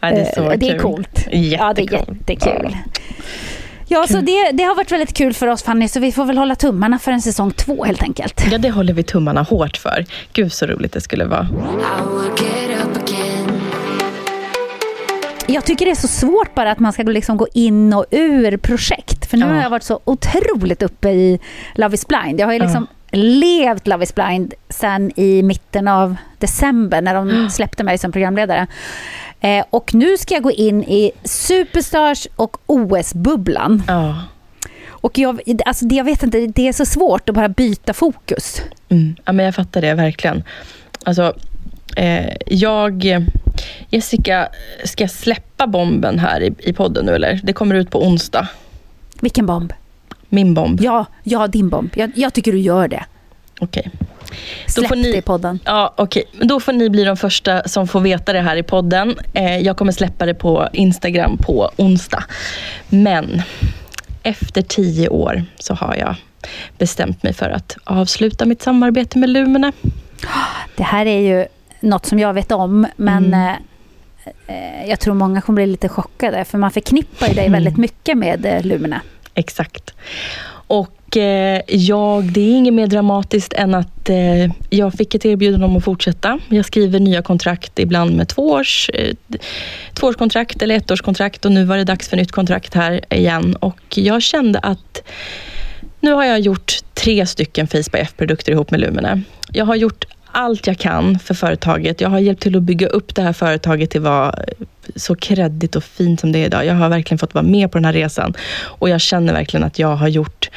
Ja, det är så Eh, det är coolt. Ja, det är Jättekul. jättekul. Ja, så det, det har varit väldigt kul för oss Fanny, så vi får väl hålla tummarna för en säsong två helt enkelt. Ja, det håller vi tummarna hårt för. Gud så roligt det skulle vara. Jag tycker det är så svårt bara att man ska liksom gå in och ur projekt. För nu Ja. har jag varit så otroligt uppe i Love is blind. Jag har ju liksom levt Love is blind sen i mitten av december när de släppte mig som programledare. Eh, och nu ska jag gå in i Superstars och OS-bubblan. Ja. Och jag, alltså det, jag vet inte, det är så svårt att bara byta fokus. Mm. ja, men jag fattar det verkligen. Alltså, eh, jag... Jessica, ska jag släppa bomben här i, i podden nu eller? Det kommer ut på onsdag. Vilken bomb? Min bomb. Ja, ja din bomb. Jag, jag tycker du gör det. Okej. Släpp får ni- det i podden. Ja, okej. Men Då får ni bli de första som får veta det här i podden. Eh, jag kommer släppa det på Instagram på onsdag. Men efter tio år så har jag bestämt mig för att avsluta mitt samarbete med Lumene. Det här är ju något som jag vet om, men Mm. eh, eh, jag tror många kommer bli lite chockade, för man förknippar ju dig Mm. väldigt mycket med eh, Lumina. Exakt. Och eh, jag, det är inget mer dramatiskt än att eh, jag fick ett erbjudande om att fortsätta. Jag skriver nya kontrakt, ibland med två års, eh, tvåårskontrakt eller ettårskontrakt och nu var det dags för nytt kontrakt här igen. Och jag kände att nu har jag gjort tre stycken Face by F-produkter ihop med Lumene. Jag har gjort allt jag kan för företaget. Jag har hjälpt till att bygga upp det här företaget till att vara så kreddigt och fint som det är idag. Jag har verkligen fått vara med på den här resan och jag känner verkligen att jag har gjort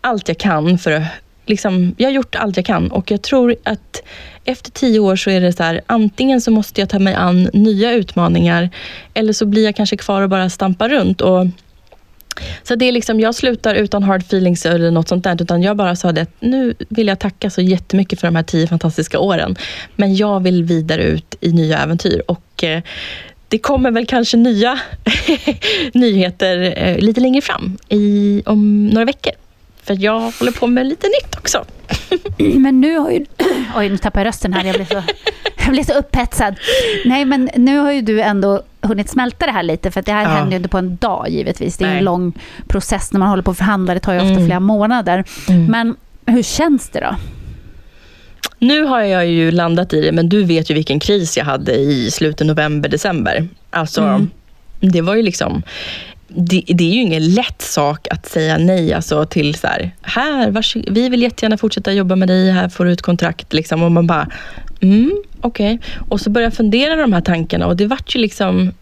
allt jag kan för att Liksom, jag har gjort allt jag kan och jag tror att efter tio år så är det så här, antingen så måste jag ta mig an nya utmaningar eller så blir jag kanske kvar och bara stampar runt. Och, så det är liksom, jag slutar utan hard feelings eller något sånt där, utan jag bara sa det att nu vill jag tacka så jättemycket för de här tio fantastiska åren. Men jag vill vidare ut i nya äventyr och eh, det kommer väl kanske nya nyheter eh, lite längre fram, i, om några veckor. För jag håller på med lite nytt också. Men nu har ju... Oj, nu tappade jag rösten här. Jag blev, så, jag blev så upphetsad. Nej, men nu har ju du ändå hunnit smälta det här lite, för det här Ja. händer ju inte på en dag givetvis. Det är Nej. en lång process när man håller på att förhandla. Det tar ju ofta Mm. flera månader. Men hur känns det då? Nu har jag ju landat i det, men du vet ju vilken kris jag hade i slutet november, december. Alltså, Mm. det var ju liksom... Det, det är ju ingen lätt sak att säga nej alltså, till så här, här vars, vi vill jättegärna fortsätta jobba med dig, här får du ett kontrakt. Liksom, och man bara, mm, okej. Och så började jag fundera de här tankarna och det vart ju liksom,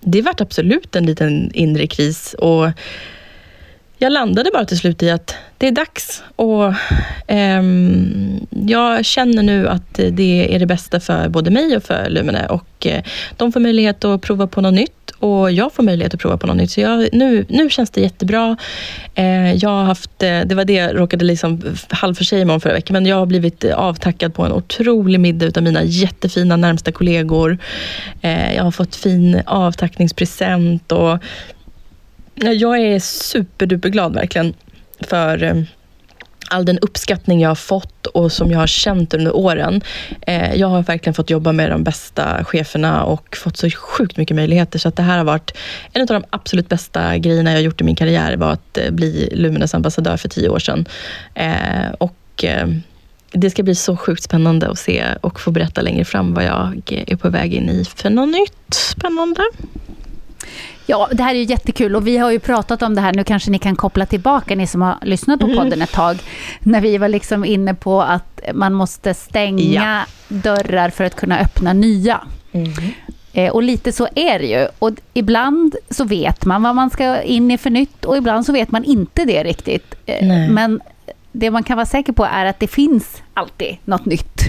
det vart absolut en liten inre kris. Och jag landade bara till slut i att det är dags. Och ehm, Jag känner nu att det är det bästa för både mig och för Lumene. Och eh, de får möjlighet att prova på något nytt och jag får möjlighet att prova på något nytt. Så jag, nu, nu känns det jättebra. Eh, jag har haft, eh, det var det jag råkade liksom halvförsäga mig om förra veckan, men jag har blivit eh, avtackad på en otrolig middag utav mina jättefina närmsta kollegor. Eh, jag har fått fin avtackningspresent och Jag är superduperglad verkligen för eh, all den uppskattning jag har fått och som jag har känt under åren. Eh, Jag har verkligen fått jobba med de bästa cheferna och fått så sjukt mycket möjligheter. Så att det här har varit en av de absolut bästa grejerna jag gjort i min karriär var att eh, bli Lumines ambassadör för tio år sedan. Eh, Och eh, det ska bli så sjukt spännande att se och få berätta längre fram vad jag är på väg in i för något nytt spännande. Ja, det här är ju jättekul och vi har ju pratat om det här, nu kanske ni kan koppla tillbaka, ni som har lyssnat på podden ett tag, när vi var liksom inne på att man måste stänga Ja. dörrar för att kunna öppna nya. Eh, och lite så är det ju. Och ibland så vet man vad man ska in i för nytt och ibland så vet man inte det riktigt. Eh, men det man kan vara säker på är att det finns alltid något nytt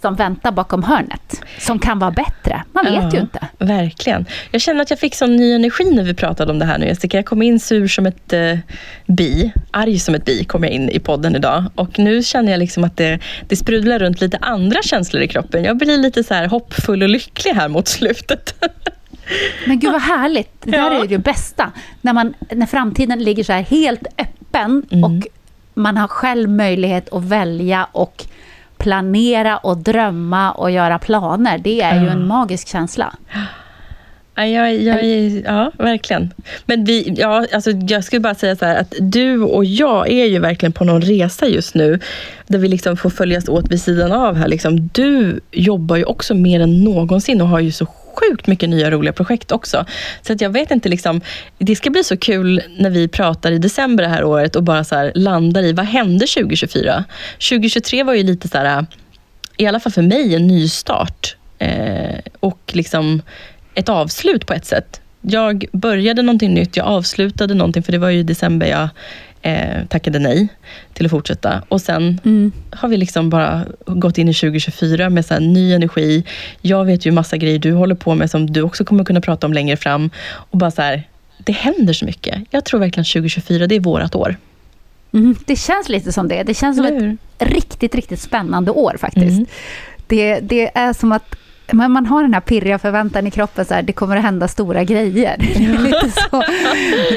som väntar bakom hörnet, som kan vara bättre. Man vet ju Ja, inte. Verkligen. Jag känner att jag fick sån ny energi när vi pratade om det här nu Jessica. Jag kom in sur som ett eh, bi, arg som ett bi kom jag in i podden idag. Och nu känner jag liksom att det, det sprudlar runt lite andra känslor i kroppen. Jag blir lite så här hoppfull och lycklig här mot slutet. Men gud vad härligt. Det där Ja. är ju det bästa. När, man, när framtiden ligger så här helt öppen och man har själv möjlighet att välja och planera och drömma och göra planer. Det är ju en magisk känsla. Ja, jag, jag, ja, verkligen. Men vi, ja, alltså jag skulle bara säga så här att du och jag är ju verkligen på någon resa just nu. Där vi liksom får följas åt vid sidan av här. Liksom. Du jobbar ju också mer än någonsin och har ju så sjukt mycket nya roliga projekt också. Så att jag vet inte, liksom, det ska bli så kul när vi pratar i december det här året och bara så här landar i vad hände 2024? 2023 var ju lite så här, i alla fall för mig, en nystart. Eh, och liksom ett avslut på ett sätt. Jag började någonting nytt, jag avslutade någonting, för det var ju i december jag eh, tackade nej till att fortsätta. Och sen har vi liksom bara gått in i 2024 med så ny energi. Jag vet ju massa grejer du håller på med som du också kommer kunna prata om längre fram. Och bara så här, det händer så mycket. Jag tror verkligen 2024, det är vårat år. Mm, det känns lite som det. Det känns som ett riktigt, riktigt spännande år faktiskt. Mm. Det, det är som att men man har den här pirriga förväntan i kroppen, så här, det kommer att hända stora grejer. Det är, lite så,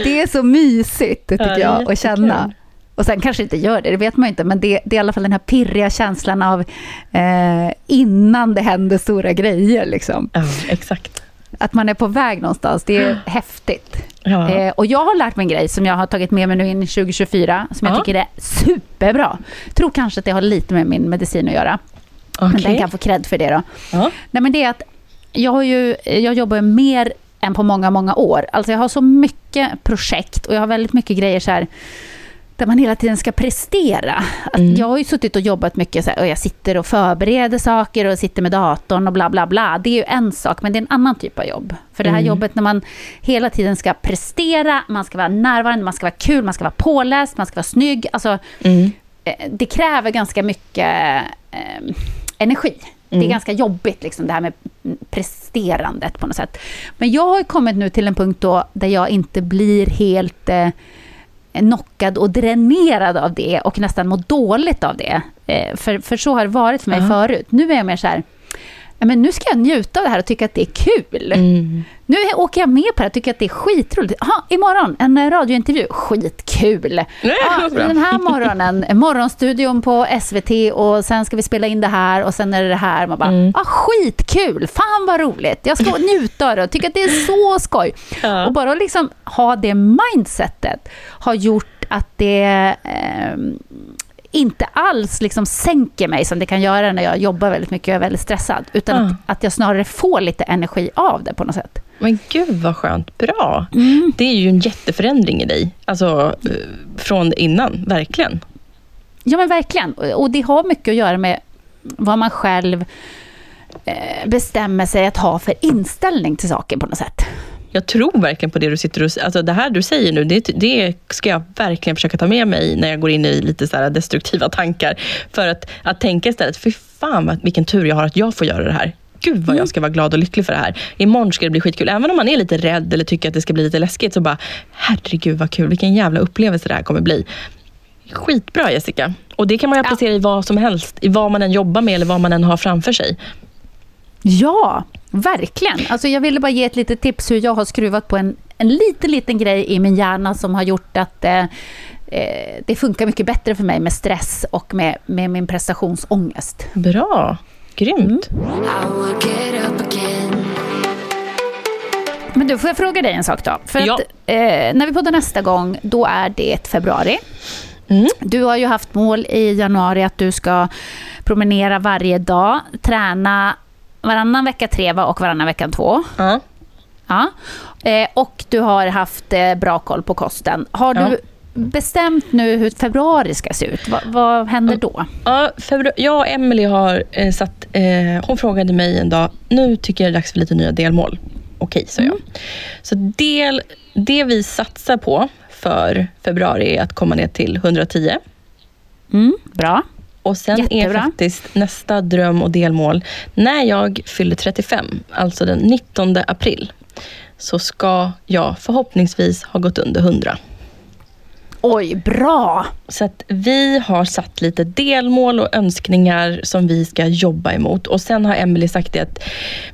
det är så mysigt, tycker Ja, jag, att känna. Och sen kanske inte gör det, det vet man ju inte, men det, det är i alla fall den här pirriga känslan av eh, innan det händer stora grejer. Liksom. Ja, exakt. Att man är på väg någonstans, det är häftigt. Ja. Eh, och jag har lärt mig en grej som jag har tagit med mig nu in i 2024, som jag Ja. tycker är superbra. Tror kanske att det har lite med min medicin att göra, men den kan få cred för det då. Ja. Nej, men det är att jag, har ju, jag jobbar ju mer än på många, många år. Alltså jag har så mycket projekt och jag har väldigt mycket grejer så här, där man hela tiden ska prestera. Att Mm. Jag har ju suttit och jobbat mycket så här, och jag sitter och förbereder saker och sitter med datorn och bla bla bla. Det är ju en sak, men det är en annan typ av jobb. För det här Mm. jobbet när man hela tiden ska prestera, man ska vara närvarande, man ska vara kul, man ska vara påläst, man ska vara snygg. Alltså, Mm. eh, det kräver ganska mycket eh, energi. Det är Mm. ganska jobbigt, liksom, det här med presterandet på något sätt. Men jag har kommit nu till en punkt då där jag inte blir helt eh, knockad och dränerad av det och nästan mår dåligt av det. Eh, för, för så har det varit för mig Ja. förut. Nu är jag mer så här, men nu ska jag njuta av det här och tycka att det är kul. Mm. Nu åker jag med på det och tycker att det är skitroligt. Aha, imorgon, en eh, radiointervju. Skitkul! Ja, bra. den här morgonen, morgonstudion på SVT och sen ska vi spela in det här och sen är det det här. Man bara, Mm. ah, skitkul! Fan vad roligt! Jag ska njuta av det och tycka att det är så skoj. Ja. Och bara liksom ha det mindsetet har gjort att det ehm, inte alls liksom sänker mig som det kan göra när jag jobbar väldigt mycket och är väldigt stressad. Utan Ja. att, att jag snarare får lite energi av det på något sätt. Men gud vad skönt. Bra. Mm. Det är ju en jätteförändring i dig. Alltså eh, från innan, verkligen. Ja men verkligen. Och det har mycket att göra med vad man själv eh, bestämmer sig att ha för inställning till saker på något sätt. Jag tror verkligen på det du sitter och alltså det här du säger nu, det, det ska jag verkligen försöka ta med mig när jag går in i lite så här destruktiva tankar. För att, att tänka istället, för fan vad, vilken tur jag har att jag får göra det här. Gud vad jag ska vara glad och lycklig för det här. Imorgon ska det bli skitkul. Även om man är lite rädd eller tycker att det ska bli lite läskigt, så bara, herregud vad kul, vilken jävla upplevelse det här kommer bli. Skitbra Jessica. Och det kan man ju applicera i vad som helst, i vad man än jobbar med eller vad man än har framför sig. Ja, verkligen. Alltså jag ville bara ge ett litet tips hur jag har skruvat på en, en liten, liten grej i min hjärna som har gjort att eh, eh, det funkar mycket bättre för mig med stress och med, med min prestationsångest. Bra, grymt. Again. Men du, får jag fråga dig en sak då? För Ja. att, eh, när vi poddar nästa gång, då är det februari. Mm. Du har ju haft mål i januari att du ska promenera varje dag, träna varannan vecka tre va, och varannan vecka två. Ja. Ja. Eh, och du har haft eh, bra koll på kosten. Har Ja. du bestämt nu hur februari ska se ut? Va, vad händer då? Ja, jag och Emily har eh, satt... Eh, hon frågade mig en dag, nu tycker jag det är dags för lite nya delmål. Okej, sa jag. Så del, det vi satsar på för februari är att komma ner till 110. Mm, bra. Och sen Jättebra. är faktiskt nästa dröm och delmål, när jag fyller 35, alltså den 19 april, så ska jag förhoppningsvis ha gått under 100. Oj, bra! Så att vi har satt lite delmål och önskningar som vi ska jobba emot. Och sen har Emily sagt det att,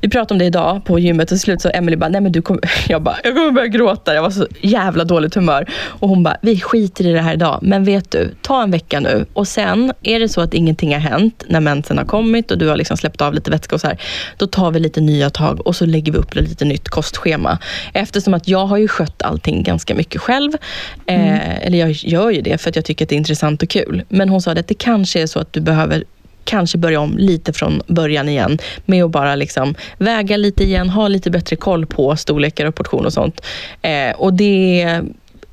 vi pratade om det idag på gymmet och till slut så Emily bara, nej men du kommer, jag bara, jag kommer börja gråta. Jag var så jävla dåligt humör. Och hon bara, vi skiter i det här idag. Men vet du, ta en vecka nu. Och sen är det så att ingenting har hänt när mensen har kommit och du har liksom släppt av lite vätska och så här. Då tar vi lite nya tag och så lägger vi upp lite nytt kostschema. Eftersom att jag har ju skött allting ganska mycket själv. Eh, eller jag gör ju det för att jag tycker att det är intressant och kul. Men hon sa att det kanske är så att du behöver kanske börja om lite från början igen med att bara liksom väga lite igen, ha lite bättre koll på storlekar och portion och sånt. Eh, och det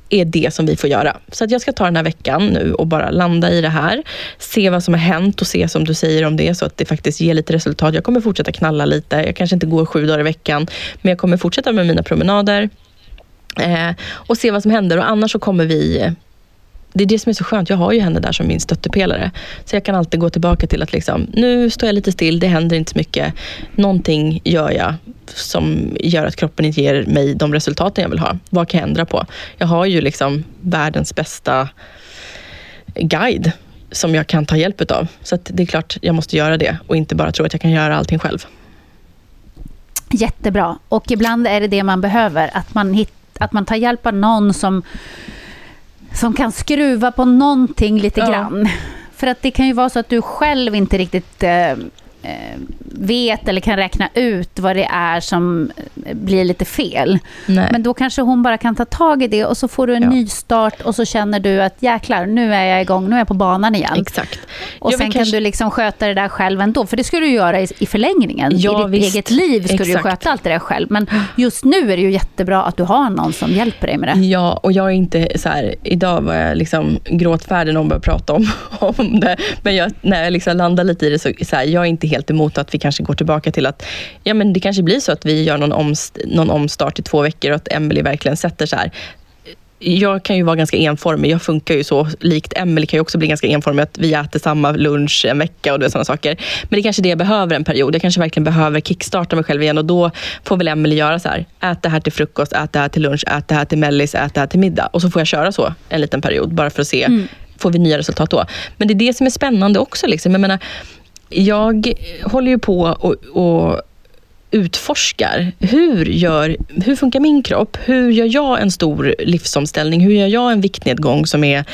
är det som vi får göra. Så att jag ska ta den här veckan nu och bara landa i det här. Se vad som har hänt och se som du säger om det är så att det faktiskt ger lite resultat. Jag kommer fortsätta knalla lite. Jag kanske inte går sju dagar i veckan, men jag kommer fortsätta med mina promenader. Eh, och se vad som händer och annars så kommer vi det är det som är så skönt. Jag har ju henne där som min stöttepelare. Så jag kan alltid gå tillbaka till att liksom, nu står jag lite still, det händer inte så mycket. Någonting gör jag som gör att kroppen inte ger mig de resultaten jag vill ha. Vad kan jag ändra på? Jag har ju liksom världens bästa guide som jag kan ta hjälp av. Så att det är klart jag måste göra det och inte bara tro att jag kan göra allting själv. Jättebra. Och ibland är det det man behöver, att man, hittar att man tar hjälp av någon som, som kan skruva på någonting lite Ja. grann. För att det kan ju vara så att du själv inte riktigt eh, eh, vet eller kan räkna ut vad det är som eh, blir lite fel. Nej. Men då kanske hon bara kan ta tag i det och så får du en Ja. ny start och så känner du att jäklar, nu är jag igång, nu är jag på banan igen. Exakt. Och Ja, sen kanske- kan du liksom sköta det där själv ändå, för det ska du göra i, i förlängningen. Ja, I ditt visst. eget liv du ju Exakt. sköta allt det där själv. Men just nu är det ju jättebra att du har någon som hjälper dig med det. Ja, och jag är inte så här, idag var jag liksom gråtfärdig när hon började prata om, om det. Men jag, när jag liksom landar lite i det så, så här, jag är inte helt emot att vi kanske går tillbaka till att, ja men det kanske blir så att vi gör någon, omst, någon omstart i två veckor och att Emily verkligen sätter så här. Jag kan ju vara ganska enformig, jag funkar ju så. Likt Emily kan ju också bli ganska enformig, att vi äter samma lunch en vecka och sådana saker. Men det är kanske det jag behöver en period. Jag kanske verkligen behöver kickstarta mig själv igen och då får väl Emily göra så här. Ät det här till frukost, ät det här till lunch, ät det här till mellis, ät det här till middag. Och så får jag köra så en liten period, bara för att se, får vi nya resultat då? Men det är det som är spännande också. Liksom. Jag menar, jag håller ju på och, och utforskar. Hur, gör, hur funkar min kropp? Hur gör jag en stor livsomställning? Hur gör jag en viktnedgång som är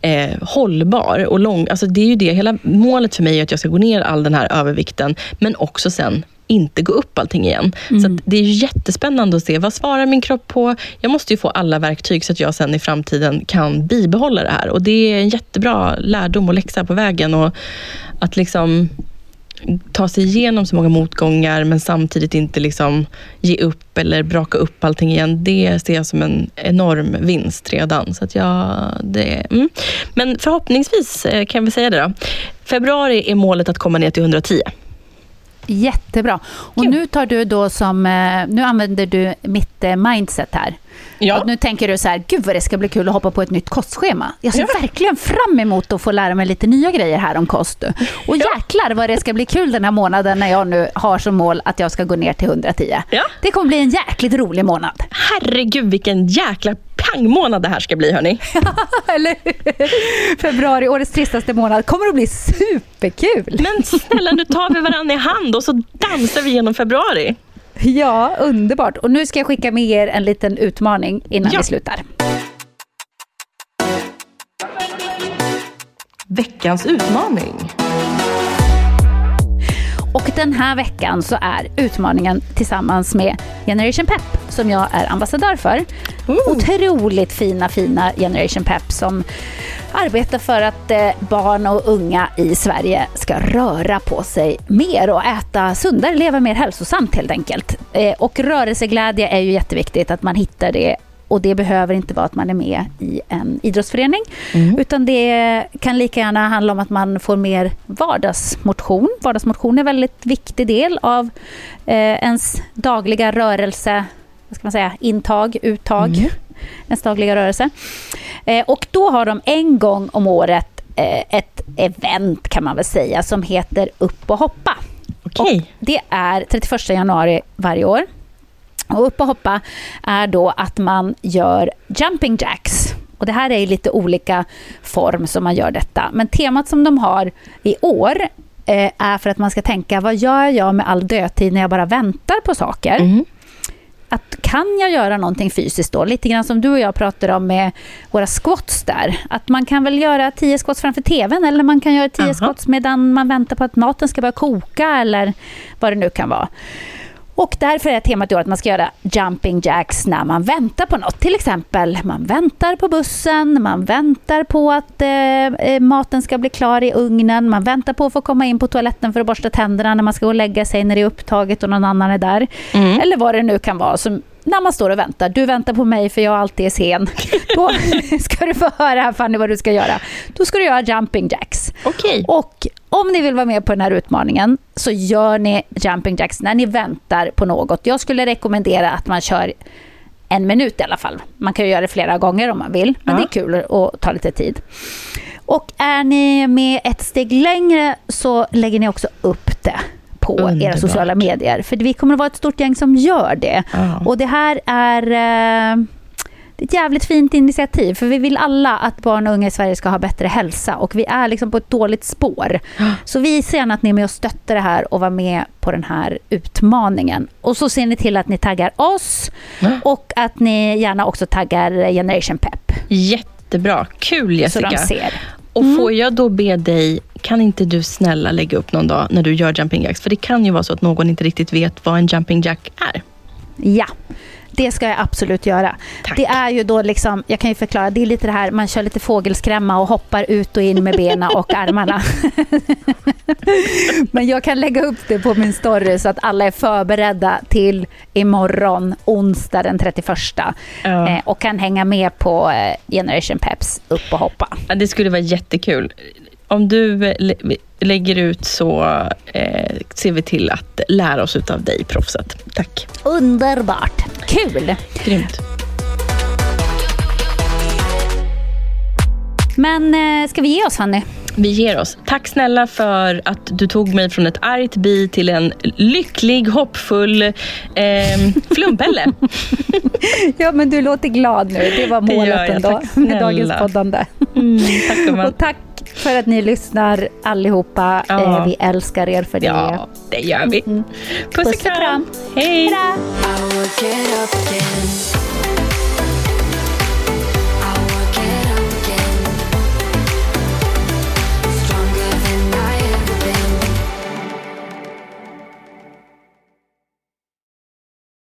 eh, hållbar och lång? Alltså det är ju det, hela målet för mig är att jag ska gå ner all den här övervikten, men också sen inte gå upp allting igen. Så att det är jättespännande att se, vad svarar min kropp på? Jag måste ju få alla verktyg så att jag sen i framtiden kan bibehålla det här. Och det är en jättebra lärdom och läxa på vägen. Och att liksom ta sig igenom så många motgångar men samtidigt inte liksom ge upp eller braka upp allting igen. Det ser jag som en enorm vinst redan. Så att jag, det, mm. Men förhoppningsvis eh, kan vi säga det då. Februari är målet att komma ner till 110. Jättebra. Och nu tar du då som, eh, nu använder du mitt eh, mindset här. Och nu tänker du så här, gud vad det ska bli kul att hoppa på ett nytt kostschema. Jag ser Ja. verkligen fram emot att få lära mig lite nya grejer här om kost. Och jäklar vad det ska bli kul den här månaden när jag nu har som mål att jag ska gå ner till 110. Ja. Det kommer bli en jäkligt rolig månad. Herregud vilken jäkla pangmånad det här ska bli hörni. Eller? Februari, årets tristaste månad, kommer att bli superkul. Men snälla nu tar vi varandra i hand och så dansar vi genom februari. Ja, underbart. Och nu ska jag skicka med er en liten utmaning innan Ja. vi slutar. Veckans utmaning. Och den här veckan så är utmaningen tillsammans med Generation Pep som jag är ambassadör för. Otroligt fina, fina Generation Pep som arbetar för att eh, barn och unga i Sverige ska röra på sig mer och äta sundare, leva mer hälsosamt helt enkelt. Eh, och rörelseglädje är ju jätteviktigt att man hittar det och det behöver inte vara att man är med i en idrottsförening. Utan det kan lika gärna handla om att man får mer vardagsmotion. Vardagsmotion är en väldigt viktig del av eh, ens dagliga rörelse, vad ska man säga, intag, uttag. Ens dagliga rörelse. Eh, och då har de en gång om året eh, ett event kan man väl säga som heter Upp och hoppa. Okej. Och det är 31 januari varje år. Och upp och hoppa är då att man gör jumping jacks. Och det här är i lite olika form som man gör detta. Men temat som de har i år eh, är för att man ska tänka, vad gör jag med all dödtid när jag bara väntar på saker? Mm. Att kan jag göra någonting fysiskt då? Lite grann som du och jag pratade om med våra squats där. Att man kan väl göra 10 squats framför tvn eller man kan göra 10 Aha. squats medan man väntar på att maten ska börja koka eller vad det nu kan vara. Och därför är temat i år att man ska göra jumping jacks när man väntar på något. Till exempel, man väntar på bussen, man väntar på att eh, eh, maten ska bli klar i ugnen, man väntar på att få komma in på toaletten för att borsta tänderna när man ska gå och lägga sig när det är upptaget och någon annan är där. Eller vad det nu kan vara. Som när man står och väntar. Du väntar på mig för jag alltid är sen. Då ska du få höra här Fanny vad du ska göra. Då ska du göra jumping jacks. Okej. Och om ni vill vara med på den här utmaningen så gör ni jumping jacks när ni väntar på något. Jag skulle rekommendera att man kör en minut i alla fall. Man kan ju göra det flera gånger om man vill, men Ja. det är kul att ta lite tid. Och är ni med ett steg längre så lägger ni också upp det på era Underbart. sociala medier. För vi kommer att vara ett stort gäng som gör det. Ja. Och det här är eh, ett jävligt fint initiativ. För vi vill alla att barn och unga i Sverige ska ha bättre hälsa. Och vi är liksom på ett dåligt spår. Så visa gärna att ni är med och stöttar det här och var med på den här utmaningen. Och så ser ni till att ni taggar oss och att ni gärna också taggar Generation Pep. Jättebra. Kul Så de Jessica. ser. Och får jag då be dig, kan inte du snälla lägga upp någon dag när du gör jumping jacks? För det kan ju vara så att någon inte riktigt vet vad en jumping jack är. Ja. Det ska jag absolut göra. Tack. Det är ju då liksom, jag kan ju förklara, det är lite det här, man kör lite fågelskrämma och hoppar ut och in med benen och armarna. Men jag kan lägga upp det på min story så att alla är förberedda till imorgon, onsdag den 31. Ja. Eh, och kan hänga med på eh, Generation Peps upp och hoppa. Ja, det skulle vara jättekul. Om du lä- lägger ut så eh, ser vi till att lära oss av dig, proffset. Tack. Underbart! Kul! Grymt. Men eh, ska vi ge oss Fanny? Vi ger oss. Tack snälla för att du tog mig från ett argt bi till en lycklig, hoppfull eh, flumpelle. Ja, men du låter glad nu. Det var målet ändå med dagens poddande. Mm, tack. Och tack för att ni lyssnar allihopa. Ja. Eh, vi älskar er för det. Ja, det gör vi. Puss, Puss och kram. Hej! Hejdå!